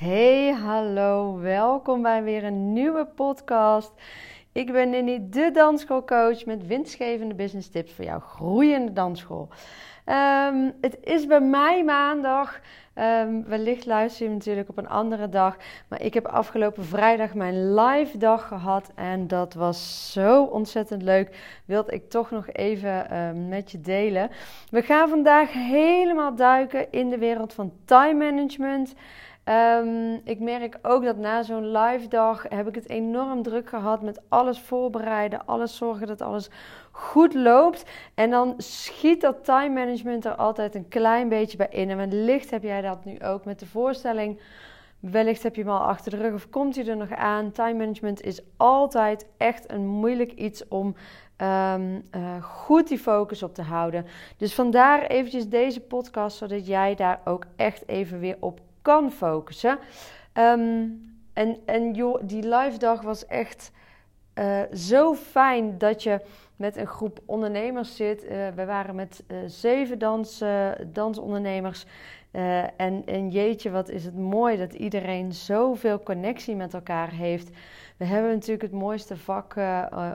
Hey, hallo, welkom bij weer een nieuwe podcast. Ik ben Nini, de dansschoolcoach met winstgevende business tips voor jouw groeiende dansschool. Um, het is bij mij maandag. Um, wellicht luister je natuurlijk op een andere dag. Maar ik heb afgelopen vrijdag mijn live dag gehad. En dat was zo ontzettend leuk. Wilde ik toch nog even uh, met je delen. We gaan vandaag helemaal duiken in de wereld van time management. Um, ik merk ook dat na zo'n live dag heb ik het enorm druk gehad met alles voorbereiden, alles zorgen dat alles goed loopt. En dan schiet dat time management er altijd een klein beetje bij in. En wellicht heb jij dat nu ook met de voorstelling. Wellicht heb je hem al achter de rug of komt hij er nog aan. Time management is altijd echt een moeilijk iets om um, uh, goed die focus op te houden. Dus vandaar eventjes deze podcast, zodat jij daar ook echt even weer op kan focussen. Um, en en joh, die live dag was echt uh, zo fijn dat je met een groep ondernemers zit. Uh, we waren met uh, zeven dans, dansondernemers. en, en jeetje, wat is het mooi dat iedereen zoveel connectie met elkaar heeft. We hebben natuurlijk het mooiste vak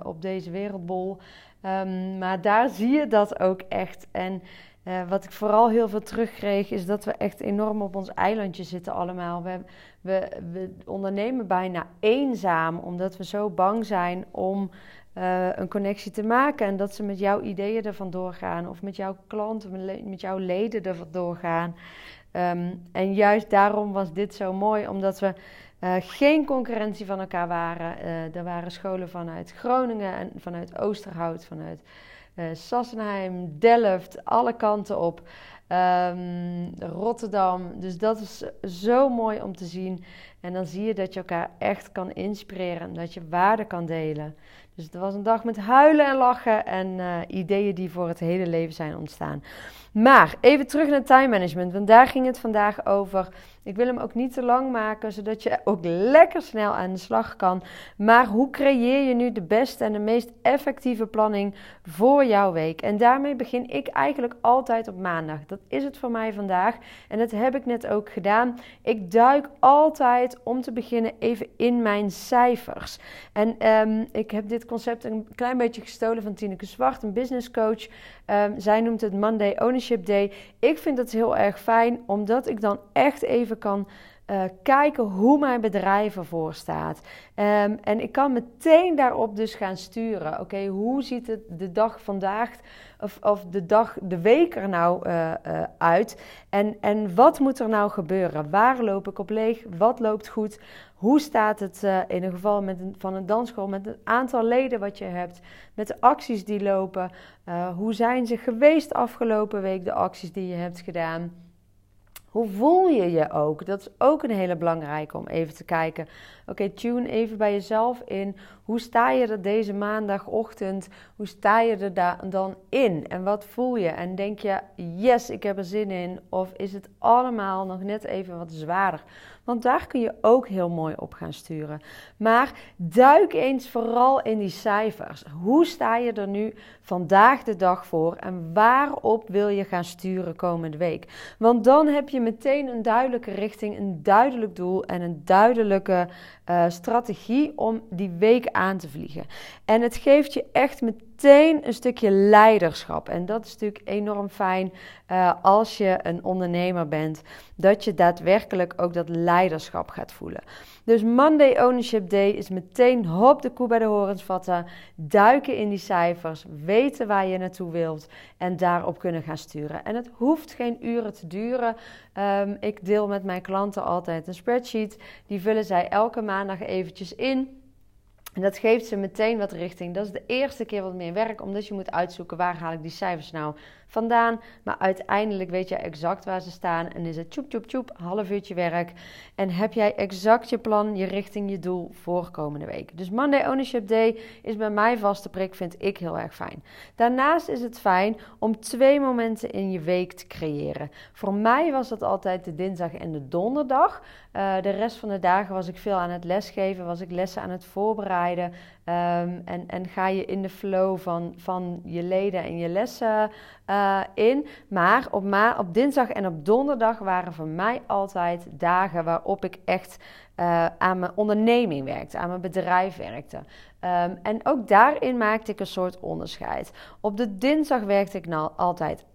op deze wereldbol. Um, maar daar zie je dat ook echt. En uh, wat ik vooral heel veel terugkreeg, is dat we echt enorm op ons eilandje zitten allemaal. We, we, we ondernemen bijna eenzaam, omdat we zo bang zijn om een connectie te maken. En dat ze met jouw ideeën ervan doorgaan, of met jouw klanten, met jouw leden ervan doorgaan. Um, en juist daarom was dit zo mooi, omdat we uh, geen concurrentie van elkaar waren. er waren scholen vanuit Groningen en vanuit Oosterhout, vanuit uh, Sassenheim, Delft, alle kanten op. Um, Rotterdam. Dus dat is zo mooi om te zien. En dan zie je dat je elkaar echt kan inspireren. Dat je waarde kan delen. Dus het was een dag met huilen en lachen en uh, ideeën die voor het hele leven zijn ontstaan. Maar even terug naar time management, want daar ging het vandaag over. Ik wil hem ook niet te lang maken, zodat je ook lekker snel aan de slag kan. Maar hoe creëer je nu de beste en de meest effectieve planning voor jouw week? En daarmee begin ik eigenlijk altijd op maandag. Dat is het voor mij vandaag en dat heb ik net ook gedaan. Ik duik altijd om te beginnen even in mijn cijfers. En um, ik heb dit concept een klein beetje gestolen van Tineke Zwart, een business coach. Um, zij noemt het Monday Ownership Day. Ik vind het heel erg fijn, omdat ik dan echt even kan uh, kijken hoe mijn bedrijf ervoor staat. Um, en ik kan meteen daarop dus gaan sturen. Oké, hoe ziet het de dag vandaag of, of de dag, de week er nou uh, uh, uit? En, en wat moet er nou gebeuren? Waar loop ik op leeg? Wat loopt goed? Hoe staat het in een geval met van een dansschool met het aantal leden wat je hebt? Met de acties die lopen? hoe zijn ze geweest afgelopen week, de acties die je hebt gedaan? Hoe voel je je ook? Dat is ook een hele belangrijke om even te kijken. Oké, tune even bij jezelf in. Hoe sta je er deze maandagochtend? Hoe sta je er dan in? En wat voel je? En denk je, yes, ik heb er zin in? Of is het allemaal nog net even wat zwaarder? Want daar kun je ook heel mooi op gaan sturen. Maar duik eens vooral in die cijfers. Hoe sta je er nu vandaag de dag voor en waarop wil je gaan sturen komende week? Want dan heb je meteen een duidelijke richting, een duidelijk doel en een duidelijke uh, strategie om die week aan te vliegen. En het geeft je echt meteen een stukje leiderschap. En dat is natuurlijk enorm fijn uh, als je een ondernemer bent, dat je daadwerkelijk ook dat leiderschap gaat voelen. Dus Monday Ownership Day is meteen hop de koe bij de horens vatten, duiken in die cijfers, weten waar je naartoe wilt en daarop kunnen gaan sturen. En het hoeft geen uren te duren. Um, ik deel met mijn klanten altijd een spreadsheet. Die vullen zij elke maandag eventjes in. En dat geeft ze meteen wat richting. Dat is de eerste keer wat meer werk, omdat je moet uitzoeken waar haal ik die cijfers nou vandaan. Maar uiteindelijk weet je exact waar ze staan. En is het tjoep, tjoep, tjoep, half uurtje werk. En heb jij exact je plan, je richting, je doel voor komende week. Dus Monday Ownership Day is bij mij vaste prik, vind ik heel erg fijn. Daarnaast is het fijn om twee momenten in je week te creëren. Voor mij was dat altijd de dinsdag en de donderdag. Uh, de rest van de dagen was ik veel aan het lesgeven, was ik lessen aan het voorbereiden. Um, en, en ga je in de flow van, van je leden en je lessen in. Maar op, ma op dinsdag en op donderdag waren voor mij altijd dagen waarop ik echt uh, aan mijn onderneming werkte, aan mijn bedrijf werkte. Um, en ook daarin maakte ik een soort onderscheid. Op de dinsdag werkte ik nou altijd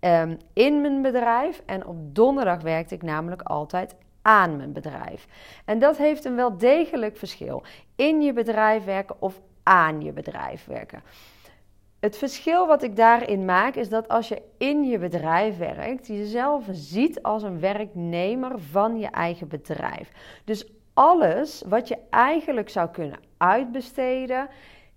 um, in mijn bedrijf en op donderdag werkte ik namelijk altijd aan mijn bedrijf. En dat heeft een wel degelijk verschil. In je bedrijf werken of aan je bedrijf werken. Het verschil wat ik daarin maak is dat als je in je bedrijf werkt, je jezelf ziet als een werknemer van je eigen bedrijf. Dus alles wat je eigenlijk zou kunnen uitbesteden,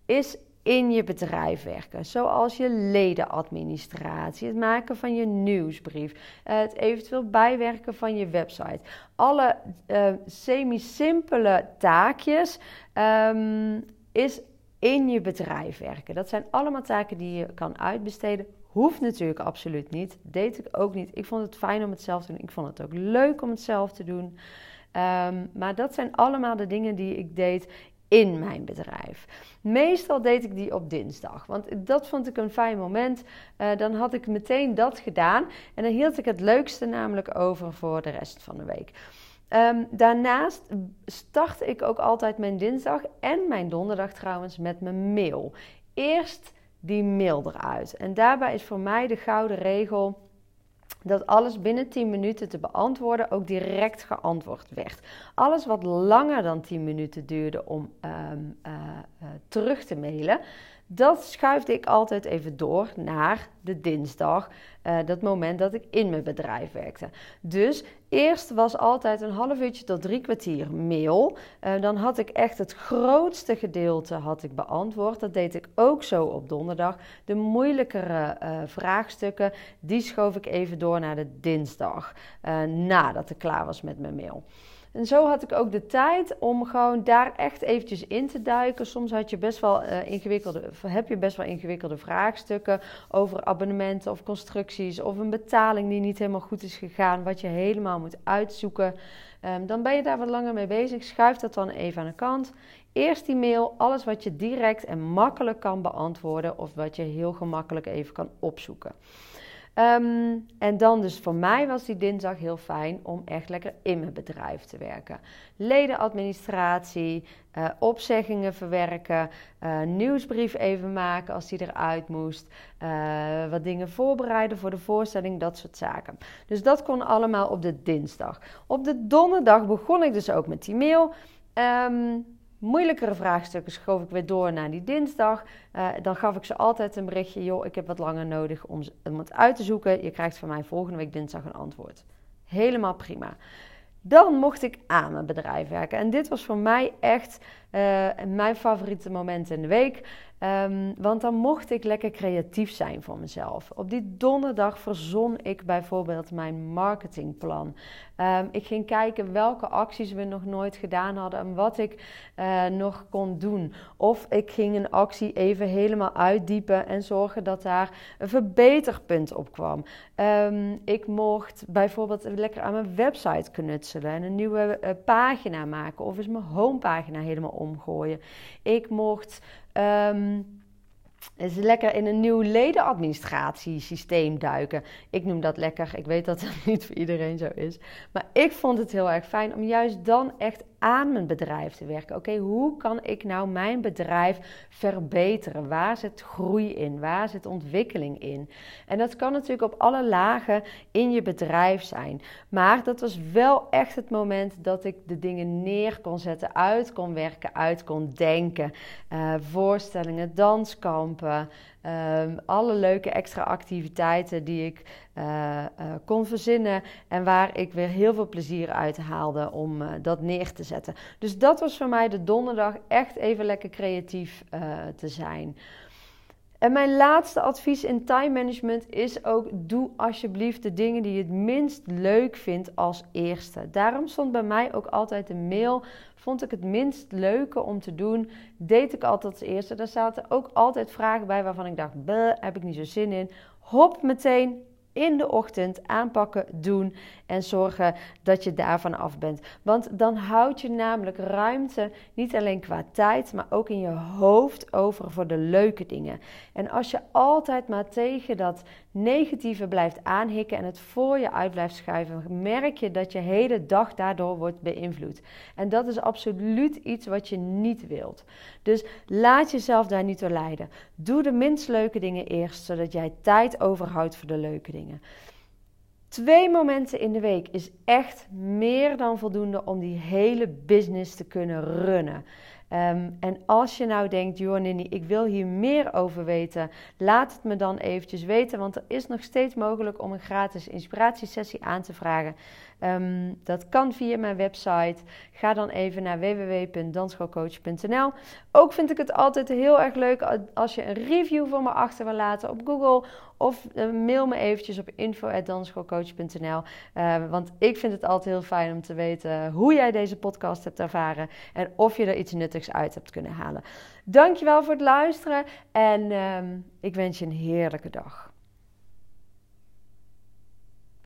is in je bedrijf werken. Zoals je ledenadministratie, het maken van je nieuwsbrief, het eventueel bijwerken van je website. Alle uh, semi-simpele taakjes um, is in je bedrijf werken. Dat zijn allemaal taken die je kan uitbesteden. Hoeft natuurlijk absoluut niet. Deed ik ook niet. Ik vond het fijn om het zelf te doen. Ik vond het ook leuk om het zelf te doen. Um, maar dat zijn allemaal de dingen die ik deed in mijn bedrijf. Meestal deed ik die op dinsdag, want dat vond ik een fijn moment. Uh, dan had ik meteen dat gedaan en dan hield ik het leukste namelijk over voor de rest van de week. Um, daarnaast start ik ook altijd mijn dinsdag en mijn donderdag trouwens met mijn mail. Eerst die mail eruit. En daarbij is voor mij de gouden regel dat alles binnen 10 minuten te beantwoorden ook direct geantwoord werd. Alles wat langer dan 10 minuten duurde om um, uh, uh, terug te mailen, dat schuifde ik altijd even door naar de dinsdag, uh, dat moment dat ik in mijn bedrijf werkte. Dus eerst was altijd een half uurtje tot drie kwartier mail. Uh, dan had ik echt het grootste gedeelte had ik beantwoord. Dat deed ik ook zo op donderdag. De moeilijkere uh, vraagstukken, die schoof ik even door naar de dinsdag, nadat ik klaar was met mijn mail. En zo had ik ook de tijd om gewoon daar echt eventjes in te duiken. Soms had je best wel, uh, ingewikkelde, heb je best wel ingewikkelde vraagstukken over abonnementen of constructies of een betaling die niet helemaal goed is gegaan, wat je helemaal moet uitzoeken. Um, dan ben je daar wat langer mee bezig. Schuif dat dan even aan de kant. Eerst die mail, alles wat je direct en makkelijk kan beantwoorden of wat je heel gemakkelijk even kan opzoeken. Um, en dan dus voor mij was die dinsdag heel fijn om echt lekker in mijn bedrijf te werken. Ledenadministratie, uh, opzeggingen verwerken, uh, nieuwsbrief even maken als die eruit moest, uh, wat dingen voorbereiden voor de voorstelling, dat soort zaken. Dus dat kon allemaal op de dinsdag. Op de donderdag begon ik dus ook met die mail. Um, moeilijkere vraagstukken schoof ik weer door naar die dinsdag. Uh, dan gaf ik ze altijd een berichtje: joh, ik heb wat langer nodig om, om het uit te zoeken. Je krijgt van mij volgende week dinsdag een antwoord. Helemaal prima. Dan mocht ik aan mijn bedrijf werken. En dit was voor mij echt uh, mijn favoriete moment in de week. Um, want dan mocht ik lekker creatief zijn voor mezelf. Op die donderdag verzon ik bijvoorbeeld mijn marketingplan. Um, ik ging kijken welke acties we nog nooit gedaan hadden en wat ik uh, nog kon doen. Of ik ging een actie even helemaal uitdiepen en zorgen dat daar een verbeterpunt op kwam. Um, ik mocht bijvoorbeeld lekker aan mijn website knutselen en een nieuwe uh, pagina maken. Of eens mijn homepagina helemaal omgooien. Ik mocht Um, is lekker in een nieuw ledenadministratiesysteem duiken. Ik noem dat lekker. Ik weet dat het niet voor iedereen zo is. Maar ik vond het heel erg fijn om juist dan echt aan mijn bedrijf te werken. Oké, hoe kan ik nou mijn bedrijf verbeteren? Waar zit groei in? Waar zit ontwikkeling in? En dat kan natuurlijk op alle lagen in je bedrijf zijn. Maar dat was wel echt het moment dat ik de dingen neer kon zetten, uit kon werken, uit kon denken. Uh, voorstellingen, danskampen. Um, alle leuke extra activiteiten die ik uh, uh, kon verzinnen en waar ik weer heel veel plezier uit haalde om uh, dat neer te zetten. Dus dat was voor mij de donderdag echt even lekker creatief te zijn. En mijn laatste advies in time management is ook: doe alsjeblieft de dingen die je het minst leuk vindt als eerste. Daarom stond bij mij ook altijd de mail. Vond ik het minst leuke om te doen, deed ik altijd als eerste. Daar zaten ook altijd vragen bij waarvan ik dacht: heb ik niet zo zin in. Hop meteen in de ochtend aanpakken, doen en zorgen dat je daarvan af bent. Want dan houd je namelijk ruimte, niet alleen qua tijd, maar ook in je hoofd over voor de leuke dingen. En als je altijd maar tegen dat negatieve blijft aanhikken en het voor je uit blijft schuiven, merk je dat je hele dag daardoor wordt beïnvloed. En dat is absoluut iets wat je niet wilt. Dus laat jezelf daar niet door leiden. Doe de minst leuke dingen eerst, zodat jij tijd overhoudt voor de leuke dingen. Twee momenten in de week is echt meer dan voldoende om die hele business te kunnen runnen. Um, en als je nou denkt, joh Nini, ik wil hier meer over weten, laat het me dan eventjes weten, want er is nog steeds mogelijk om een gratis inspiratiesessie aan te vragen. Um, dat kan via mijn website. Ga dan even naar www.dansschoolcoach.nl. Ook vind ik het altijd heel erg leuk als je een review voor me achter wil laten op Google of uh, mail me eventjes op info.dansschoolcoach.nl. Uh, want ik vind het altijd heel fijn om te weten hoe jij deze podcast hebt ervaren en of je er iets nuttigs uit hebt kunnen halen. Dankjewel voor het luisteren en uh, ik wens je een heerlijke dag.